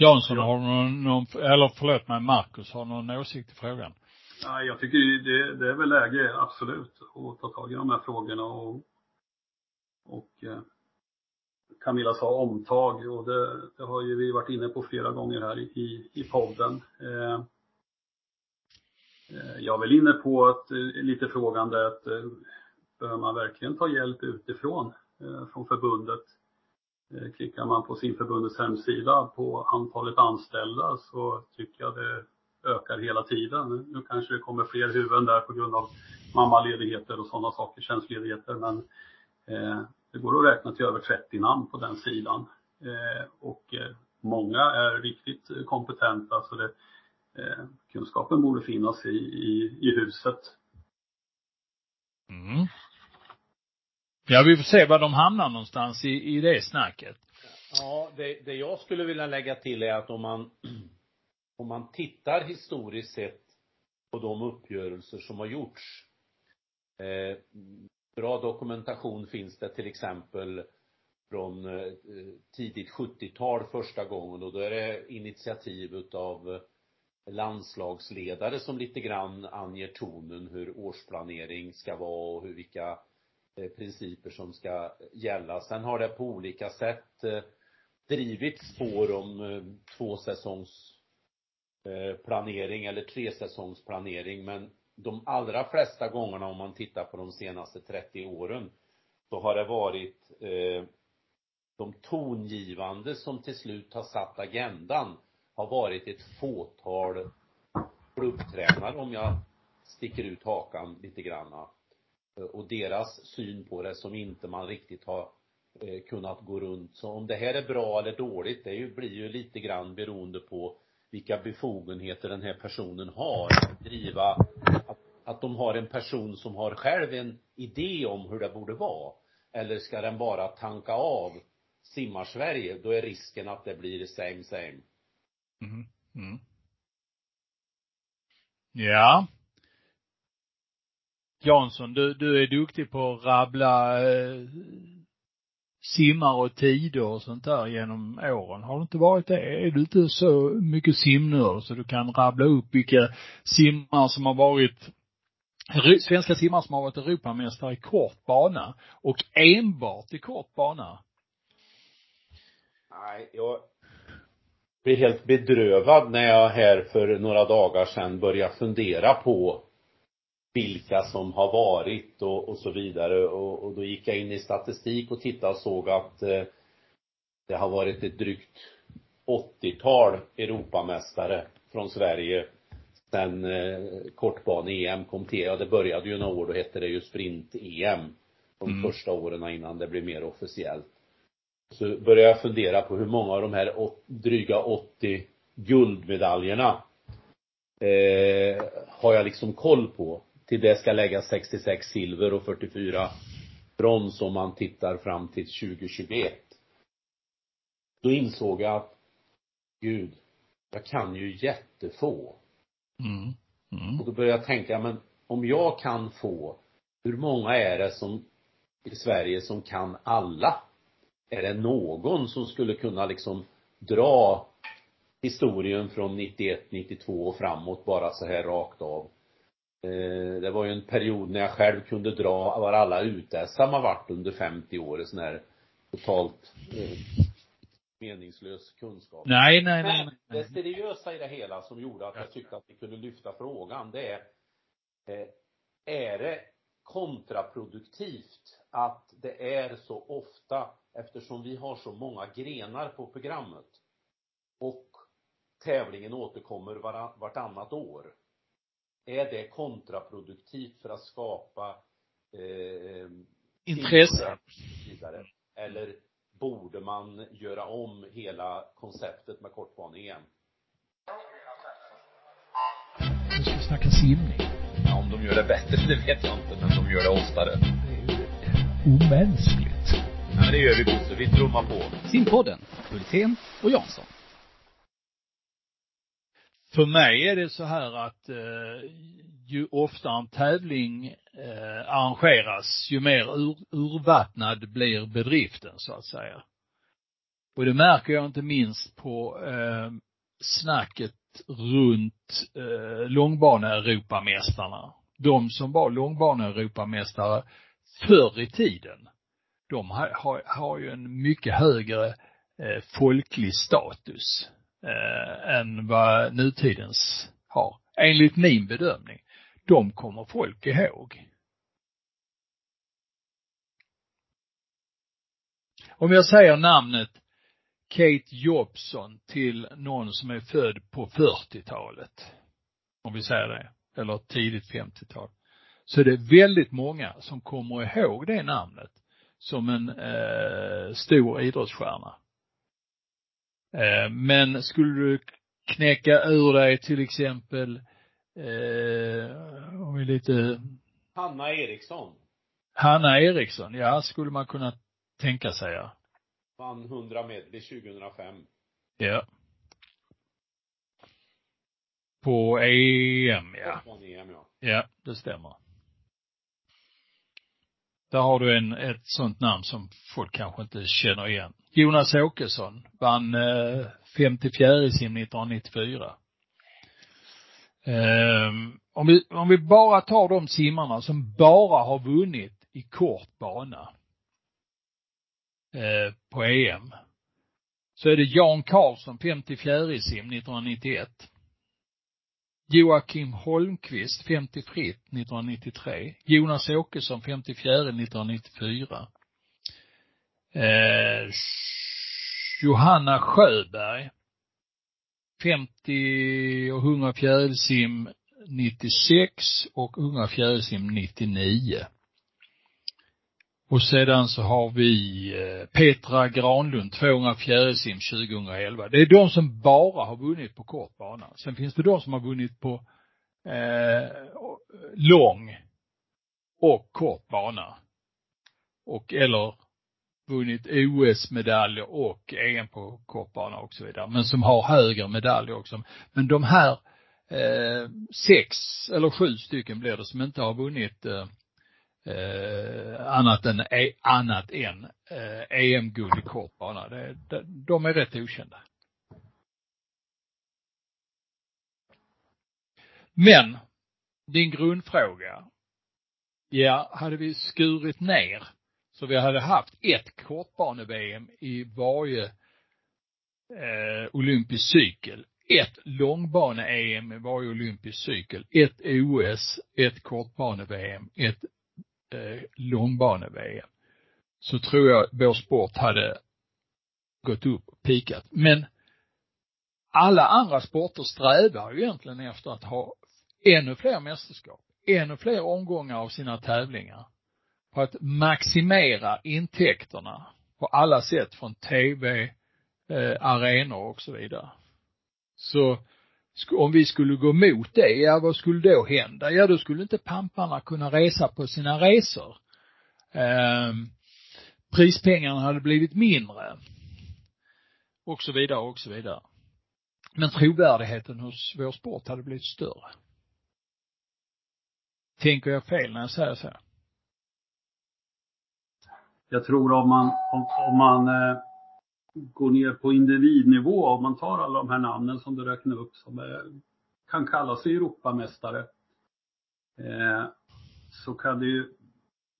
Jansson, har någon, någon, eller förlåt mig, Marcus, har någon åsikt i frågan? Nej, jag tycker det, det är väl läge, absolut, att ta tag i de här frågorna och, och eh, Camilla sa omtag och det, det, har ju vi varit inne på flera gånger här i, i podden. Eh, eh jag är väl inne på att, eh, lite frågande att eh, behöver man verkligen ta hjälp utifrån eh, från förbundet? Eh, klickar man på simförbundets hemsida på antalet anställda så tycker jag det ökar hela tiden. Nu kanske det kommer fler huvuden där på grund av mammaledigheter och sådana saker, tjänstledigheter, men eh, det går att räkna till över 30 namn på den sidan. Eh, och eh, många är riktigt kompetenta, så det, eh, kunskapen borde finnas i, i, i huset. Mm. Ja, vi får se var de hamnar någonstans i, i det snacket. Ja, det, det jag skulle vilja lägga till är att om man om man tittar historiskt sett på de uppgörelser som har gjorts eh, bra dokumentation finns det till exempel från eh, tidigt 70-tal första gången och då är det initiativ utav landslagsledare som lite grann anger tonen hur årsplanering ska vara och hur vilka Eh, principer som ska gälla. Sen har det på olika sätt eh, drivits spår om eh, två säsongs planering eller tresäsongsplanering men de allra flesta gångerna om man tittar på de senaste 30 åren så har det varit de tongivande som till slut har satt agendan har varit ett fåtal klubbtränare om jag sticker ut hakan lite granna Eh, och deras syn på det som inte man riktigt har eh, kunnat gå runt. Så om det här är bra eller dåligt, det blir ju lite grann beroende på vilka befogenheter den här personen har att driva, att, att de har en person som har själv en idé om hur det borde vara. Eller ska den bara tanka av Simmar-Sverige, då är risken att det blir same same. Mm. Mm. Ja. Jansson, du, du är duktig på att rabbla eh, simmar och tider och sånt där genom åren. Har du inte varit det? Är du inte så mycket simnörd så du kan rabbla upp vilka simmar som har varit Svenska simmare som har varit Europamästare i kort bana och enbart i kort bana. Nej, jag blir helt bedrövad när jag här för några dagar sedan började fundera på vilka som har varit och, och så vidare och, och då gick jag in i statistik och tittade och såg att eh, det har varit ett drygt 80-tal Europamästare från Sverige sen eh, kortbane-EM kom till. Ja, det började ju några år, då hette det ju sprint-EM. De Mm. första åren innan det blev mer officiellt. Så började jag fundera på hur många av de här åt, dryga 80 guldmedaljerna eh, har jag liksom koll på. Till det ska läggas 66 silver och 44 brons om man tittar fram till 2021. Då insåg jag att, gud, jag kan ju jättefå. Mm. Mm. Och då började jag tänka, men om jag kan få, hur många är det som i Sverige som kan alla? Är det någon som skulle kunna liksom dra historien från 91, 92 och framåt bara så här rakt av? Eh, det var ju en period när jag själv kunde dra var alla ute-SM har varit under 50 år, sån här totalt eh, meningslös kunskap. Nej, nej, nej, Men det seriösa i det hela som gjorde att jag tyckte att vi kunde lyfta frågan, det är, eh, är det kontraproduktivt att det är så ofta, eftersom vi har så många grenar på programmet och tävlingen återkommer vartannat år. Är det kontraproduktivt för att skapa eh, Intresse. vidare? Eller borde man göra om hela konceptet med kortbane-EM? Nu ska vi snacka simning. Ja, om de gör det bättre, det vet jag inte, men de gör det oftare. Det är ju omänskligt. Ja, men det gör vi Bosse, vi trummar på. Simpodden, Hultén och Jansson. För mig är det så här att eh, ju oftare en tävling eh, arrangeras, ju mer ur, urvattnad blir bedriften så att säga. Och det märker jag inte minst på eh, snacket runt eh, långbane-Europamästarna. De som var långbane-Europamästare förr i tiden, de har, har, har ju en mycket högre eh, folklig status eh, än vad nutidens har. Enligt min bedömning. De kommer folk ihåg. Om jag säger namnet Kate Jobson till någon som är född på 40-talet, om vi säger det, eller tidigt 50-tal, så är det väldigt många som kommer ihåg det namnet som en eh, stor idrottsstjärna. Eh, men skulle du knäcka ur dig till exempel, eh, om vi lite, Hanna Eriksson Hanna Eriksson, ja, skulle man kunna tänka sig, ja. vann 100 medley 2005. Ja. På EM, ja. Kortbane-EM, ja. Ja, det stämmer. Där har du en, ett sånt namn som folk kanske inte känner igen. Jonas Åkesson vann eh, 54 sim 1994. Om vi, om vi bara tar de simmarna som bara har vunnit i kort bana eh, på EM. Så är det Jan Karlsson, 54 i sim 1991. Joakim Holmqvist, 50 fritt 1993. Jonas Åkesson, 54 1994. Eh, Johanna Sjöberg, 50 och 100 fjärilsim 96 och 100 fjärilsim 99. Och sedan så har vi eh, Petra Granlund, 200 fjärilsim 2011. Det är de som bara har vunnit på kort bana. Sen finns det de som har vunnit på eh, lång och kort bana. Och eller vunnit OS-medaljer och EM på kortbana och så vidare. Men som har högre medaljer också. Men de här eh, sex eller sju stycken blir det som inte har vunnit eh, eh, annat än, eh, annat än eh, EM-guld i kortbana. Det, de är rätt okända. Men din grundfråga, Ja, hade vi skurit ner så vi hade haft ett kortbane-VM i varje eh, olympisk cykel, ett långbane-EM i varje olympisk cykel, ett OS, ett kortbane-VM, ett eh, långbane-VM, så tror jag vår sport hade gått upp och pikat. Men alla andra sporter strävar ju egentligen efter att ha ännu fler mästerskap, ännu fler omgångar av sina tävlingar. På att maximera intäkterna på alla sätt från tv, eh, arenor och så vidare. Så om vi skulle gå mot det, ja vad skulle då hända? Ja då skulle inte pamparna kunna resa på sina resor. Eh, prispengarna hade blivit mindre. Och så vidare och så vidare. Men trovärdigheten hos vår sport hade blivit större. Tänker jag fel när jag säger så? Jag tror om man, om, om man eh, går ner på individnivå, om man tar alla de här namnen som du räknar upp som är, kan kalla sig Europamästare, eh, så kan det ju,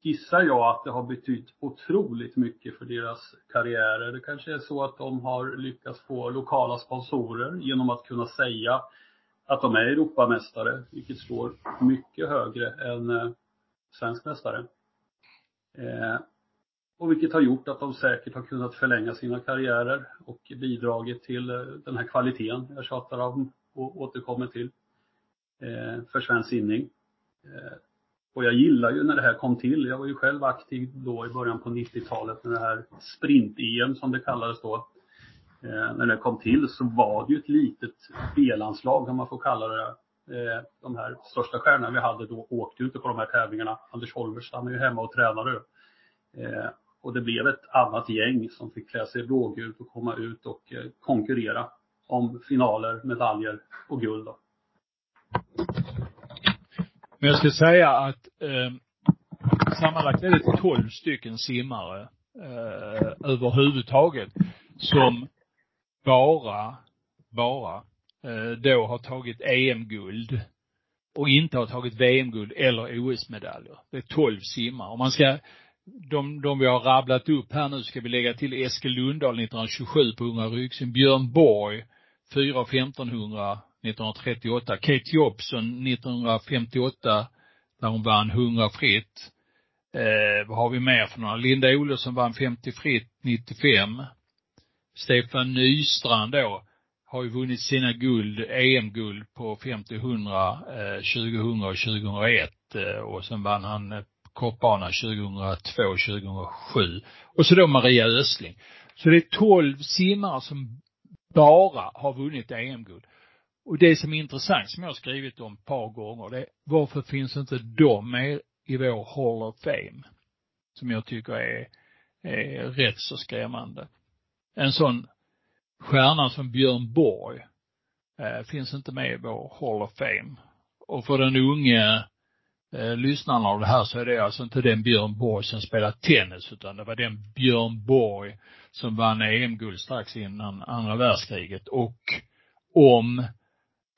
gissar jag att det har betytt otroligt mycket för deras karriärer. Det kanske är så att de har lyckats få lokala sponsorer genom att kunna säga att de är Europamästare, vilket står mycket högre än eh, svensk mästare. Eh, och vilket har gjort att de säkert har kunnat förlänga sina karriärer och bidragit till eh, den här kvaliteten jag tjatar om och återkommer till eh, för svensk simning. Eh, och jag gillar ju när det här kom till. Jag var ju själv aktiv då i början på 90-talet när det här sprint-EM som det kallades då eh, när det kom till så var det ju ett litet spelanslag om man får kalla det eh, De här största stjärnorna vi hade då åkte ju inte på de här tävlingarna. Anders Holmers, stannade är ju hemma och tränade. Eh, och det blev ett annat gäng som fick klä sig i blågult och komma ut och eh, konkurrera om finaler, medaljer och guld då. Men jag ska säga att eh, sammanlagt är det 12 stycken simmare eh, överhuvudtaget som bara, bara eh, då har tagit EM-guld och inte har tagit VM-guld eller OS-medaljer. Det är 12 simmare. Om man ska, de, de vi har rabblat upp här nu ska vi lägga till Eskil Lundahl 1927 på 100 ryggsim, Björn Borg 4 1500 1938, Kate Jobson 1958 där hon vann 100 fritt. Eh, vad har vi mer för några? Linda Olofsson vann 50 fritt 95. Stefan Nystrand då har ju vunnit sina guld, EM-guld på 50, 100, eh, 2000 och 2001 eh, och sen vann han eh, kortbana 2002, 2007. Och så då Maria Östling. Så det är 12 simmare som bara har vunnit EM-guld. Och det som är intressant, som jag har skrivit om ett par gånger, det är varför finns inte de med i vår Hall of Fame? Som jag tycker är, är rätt så skrämmande en sån stjärna som Björn Borg eh, finns inte med i vår Hall of Fame. Och för den unge eh, lyssnarna av det här så är det alltså inte den Björn Borg som spelar tennis utan det var den Björn Borg som vann EM-guld strax innan andra världskriget och om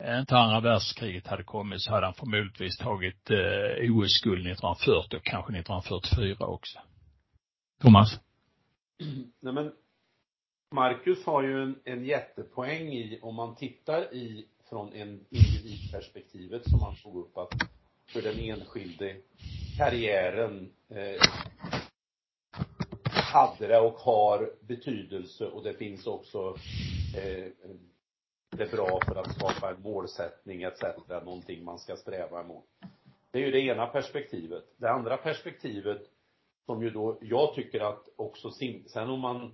eh, inte andra världskriget hade kommit så hade han förmodligen tagit eh, OS-guld 1940 och kanske 1944 också. Thomas? Nej men Marcus har ju en, en jättepoäng i, om man tittar i, från en individperspektivet som han tog upp att för den enskilde karriären eh, hade det och har betydelse och det finns också eh, det är bra för att skapa en målsättning etc. Någonting man ska sträva emot. Det är ju det ena perspektivet. Det andra perspektivet som ju då jag tycker att också sen om man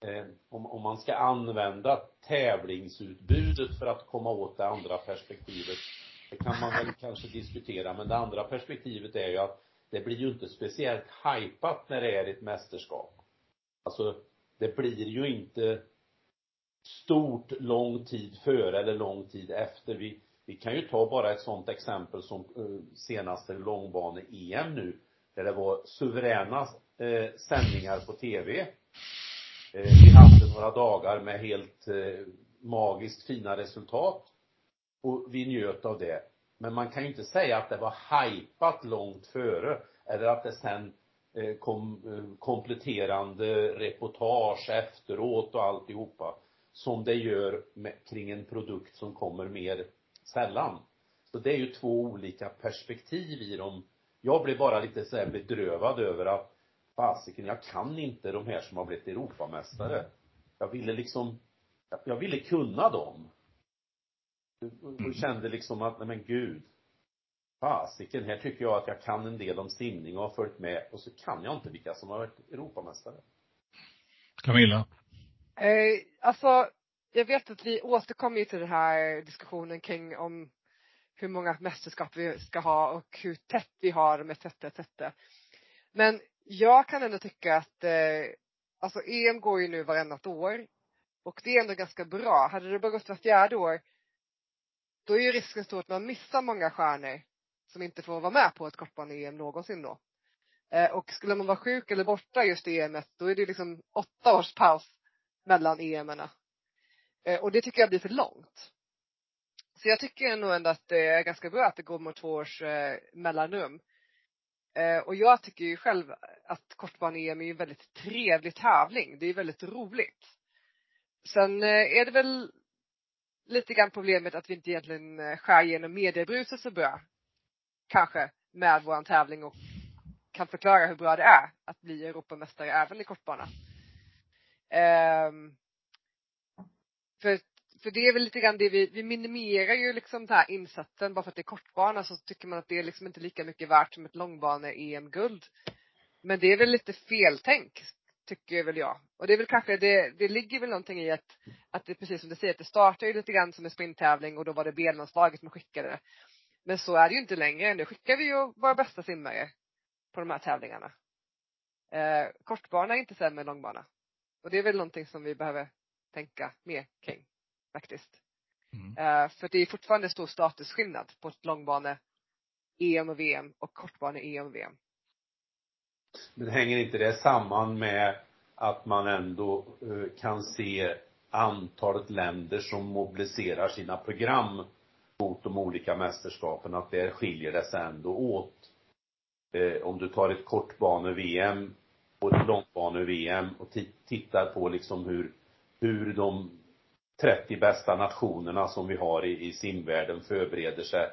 eh, om, om man ska använda tävlingsutbudet för att komma åt det andra perspektivet, det kan man väl kanske diskutera, men det andra perspektivet är ju att det blir ju inte speciellt hajpat när det är ett mästerskap. Alltså, det blir ju inte stort lång tid före eller lång tid efter. Vi, vi kan ju ta bara ett sånt exempel som eh, senaste långbane-EM nu, där det var suveräna eh, sändningar på tv Eh, vi hade några dagar med helt eh, magiskt fina resultat och vi njöt av det. Men man kan ju inte säga att det var hajpat långt före. Eller att det sen eh, kom eh, kompletterande reportage efteråt och alltihopa. Som det gör med, kring en produkt som kommer mer sällan. Så det är ju två olika perspektiv i dem. Jag blev bara lite så här bedrövad över att fasiken, jag kan inte de här som har blivit Europamästare. Jag ville liksom, jag ville kunna dem. Och kände liksom att, nej men gud. Fasiken, här tycker jag att jag kan en del om simning och har följt med och så kan jag inte vilka som har varit Europamästare. Camilla? Eh, alltså, jag vet att vi återkommer ju till den här diskussionen kring om hur många mästerskap vi ska ha och hur tätt vi har med etc. etc. Men jag kan ändå tycka att, eh, alltså EM går ju nu varannat år. Och det är ändå ganska bra. Hade det bara gått var fjärde år, då är ju risken stor att man missar många stjärnor som inte får vara med på ett kortbane-EM någonsin då. Eh, och skulle man vara sjuk eller borta just i EMet, då är det liksom åtta års paus mellan EM-erna. Eh, och det tycker jag blir för långt. Så jag tycker nog ändå att det är ganska bra att det går mot två års eh, mellanrum. Eh, och jag tycker ju själv att kortbane-EM är en väldigt trevlig tävling. Det är väldigt roligt. Sen eh, är det väl lite grann problemet att vi inte egentligen eh, skär igenom mediebruset så bra. Kanske med våran tävling och kan förklara hur bra det är att bli Europamästare även i kortbana. Um, för, för det är väl lite grann det vi, vi minimerar ju liksom den här insatsen bara för att det är kortbana så tycker man att det är liksom inte lika mycket värt som ett långbane-EM-guld. Men det är väl lite feltänk, tycker väl jag. Och det är väl kanske, det, det ligger väl någonting i att, att det precis som du säger, att det startar ju lite grann som en sprinttävling och då var det B-landslaget som skickade. Men så är det ju inte längre. Nu skickar vi ju våra bästa simmare på de här tävlingarna. Eh, kortbana är inte sämre än långbana. Och det är väl någonting som vi behöver tänka mer kring faktiskt. Mm. Eh, för det är fortfarande stor statusskillnad på ett långbane EM och VM och kortbane EM och VM. Men hänger inte det samman med att man ändå eh, kan se antalet länder som mobiliserar sina program mot de olika mästerskapen, att där skiljer det sig ändå åt. Eh, om du tar ett kortbane-VM och ett långbane-VM och tittar på liksom hur, hur de 30 bästa nationerna som vi har i, i simvärlden förbereder sig,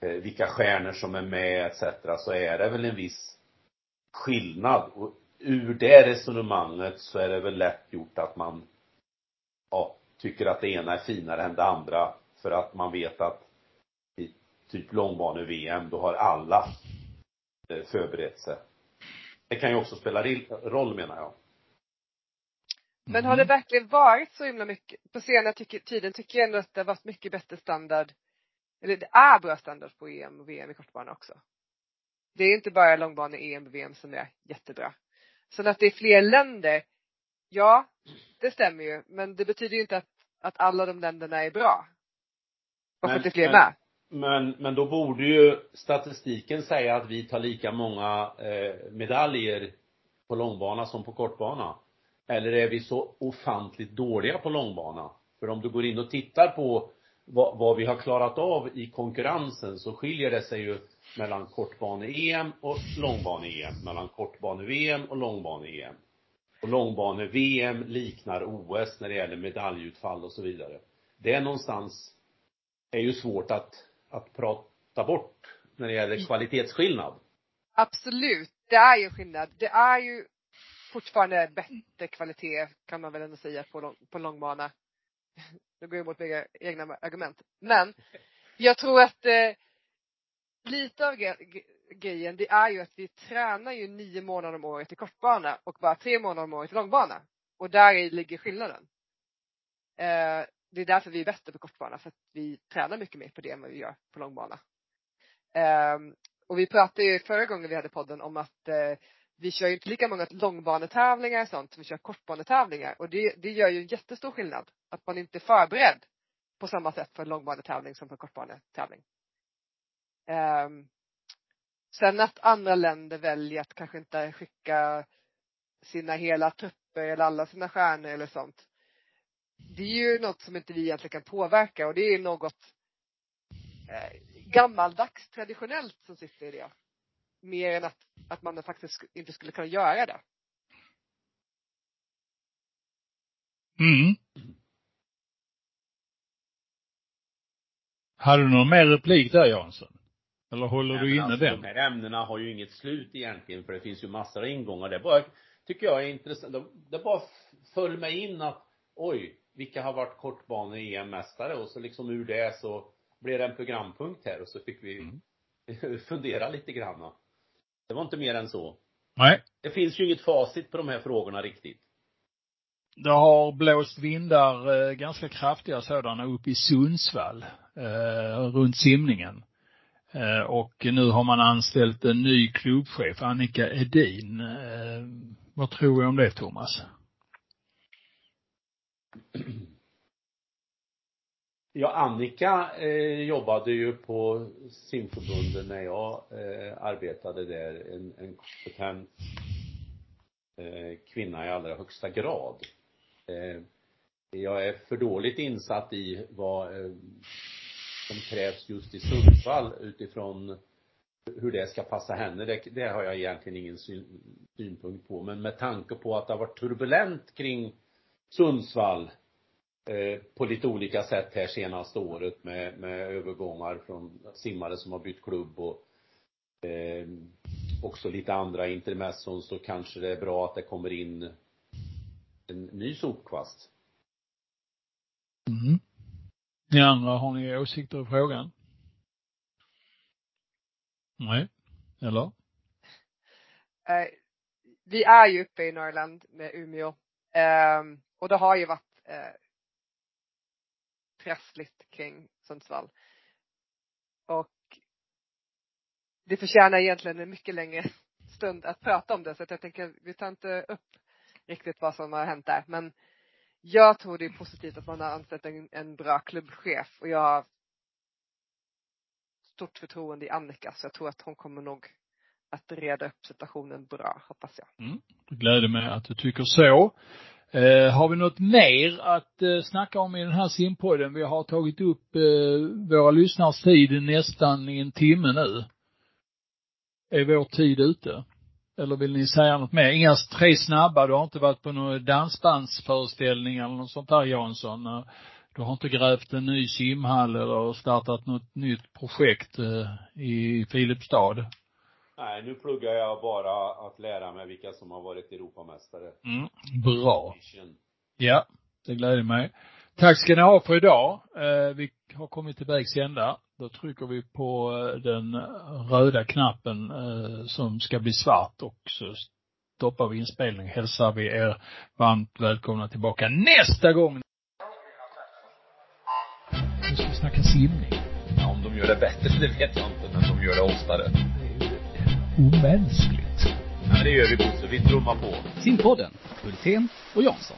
eh, vilka stjärnor som är med etc. så är det väl en viss skillnad. Och ur det resonemanget så är det väl lätt gjort att man ja, tycker att det ena är finare än det andra för att man vet att i typ långbane-VM då har alla eh, förberett sig. Det kan ju också spela roll menar jag. Men har det mm. verkligen varit så himla mycket, på senare tycker, tiden tycker jag ändå att det har varit mycket bättre standard, eller det är bra standard på EM och VM i kortbana också. Det är inte bara långbane EM och VM som är jättebra. Sen att det är fler länder, ja, det stämmer ju, men det betyder ju inte att, att alla de länderna är bra. Bara för att det är fler med. Men, men då borde ju statistiken säga att vi tar lika många eh, medaljer på långbana som på kortbana. Eller är vi så ofantligt dåliga på långbana? För om du går in och tittar på vad, vad vi har klarat av i konkurrensen så skiljer det sig ju mellan kortbane-EM och långbane-EM, mellan kortbane-VM och långbane-EM. Och långbane-VM liknar OS när det gäller medaljutfall och så vidare. Det är någonstans, är ju svårt att, att prata bort när det gäller kvalitetsskillnad. Absolut, det är ju skillnad. Det är ju fortfarande bättre kvalitet kan man väl ändå säga på, lång, på långbana. Nu går jag emot mina egna argument. Men jag tror att eh, lite av grejen det är ju att vi tränar ju nio månader om året i kortbana och bara tre månader om året i långbana. Och där ligger skillnaden. Eh, det är därför vi är bättre på kortbana, för att vi tränar mycket mer på det än vad vi gör på långbana. Eh, och vi pratade ju förra gången vi hade podden om att eh, vi kör ju inte lika många långbanetävlingar och sånt som vi kör kortbanetävlingar och det, det gör ju en jättestor skillnad. Att man inte är förberedd på samma sätt för en långbanetävling som för en kortbanetävling. Ehm, sen att andra länder väljer att kanske inte skicka sina hela trupper eller alla sina stjärnor eller sånt. Det är ju något som inte vi egentligen kan påverka och det är något eh, gammaldags traditionellt som sitter i det. Mer än att, att man faktiskt inte skulle kunna göra det. Mm. Hade du någon mer replik där Jansson? Eller håller Nej, du inne alltså, den? De här ämnena har ju inget slut egentligen för det finns ju massor av ingångar. Det bara, tycker jag är intressant. Det, bara föll mig in att oj, vilka har varit kortbane-EM-mästare och så liksom ur det så blev det en programpunkt här och så fick vi Mm. fundera lite grann. Det var inte mer än så. Nej. Det finns ju inget facit på de här frågorna riktigt. Det har blåst vindar, eh, ganska kraftiga sådana, upp i Sundsvall, eh, runt simningen. Eh, och nu har man anställt en ny klubbchef, Annika Edin. Eh, vad tror du om det, Thomas? Ja, Annika eh, jobbade ju på simförbundet när jag eh, arbetade där. En, en kompetent eh, kvinna i allra högsta grad. Eh, jag är för dåligt insatt i vad eh, som krävs just i Sundsvall utifrån hur det ska passa henne. Det, det har jag egentligen ingen syn, synpunkt på. Men med tanke på att det har varit turbulent kring Sundsvall eh, på lite olika sätt här senaste året med, med övergångar från simmare som har bytt klubb och eh, också lite andra intermesson så kanske det är bra att det kommer in en ny sopkvast. Mm. Ni andra, har ni åsikter i frågan? Nej? Eller? Eh, vi är ju uppe i Norrland med Umeå. Eh, och det har ju varit eh, trassligt kring Sundsvall. Och det förtjänar egentligen en mycket längre stund att prata om det så att jag tänker, vi tar inte upp riktigt vad som har hänt där. Men jag tror det är positivt att man har anställt en, en bra klubbchef och jag har stort förtroende i Annika så jag tror att hon kommer nog att reda upp situationen bra, hoppas jag. Mm. Det gläder mig att du tycker så. Eh, har vi något mer att eh, snacka om i den här simpodden? Vi har tagit upp eh, våra lyssnares tid nästan i en timme nu. Är vår tid ute? Eller vill ni säga något mer? Inga tre snabba, du har inte varit på någon dansbandsföreställning eller något sånt där Jansson? Du har inte grävt en ny simhall eller startat något nytt projekt eh, i Filipstad? Nej, nu pluggar jag bara att lära mig vilka som har varit Europamästare. Mm. Bra. Ja, det gläder mig. Tack ska ni ha för idag. Eh, vi har kommit till vägs ända. Då trycker vi på eh, den röda knappen eh, som ska bli svart och så stoppar vi inspelningen. Hälsar vi er varmt välkomna tillbaka nästa gång. Nu ska vi snacka simning. Ja, om de gör det bättre, det vet jag inte, men de gör det oftare. Det är ju omänskligt. Ja, men det gör vi Bosse. Vi trummar på. Simpodden, Hultén och Jansson.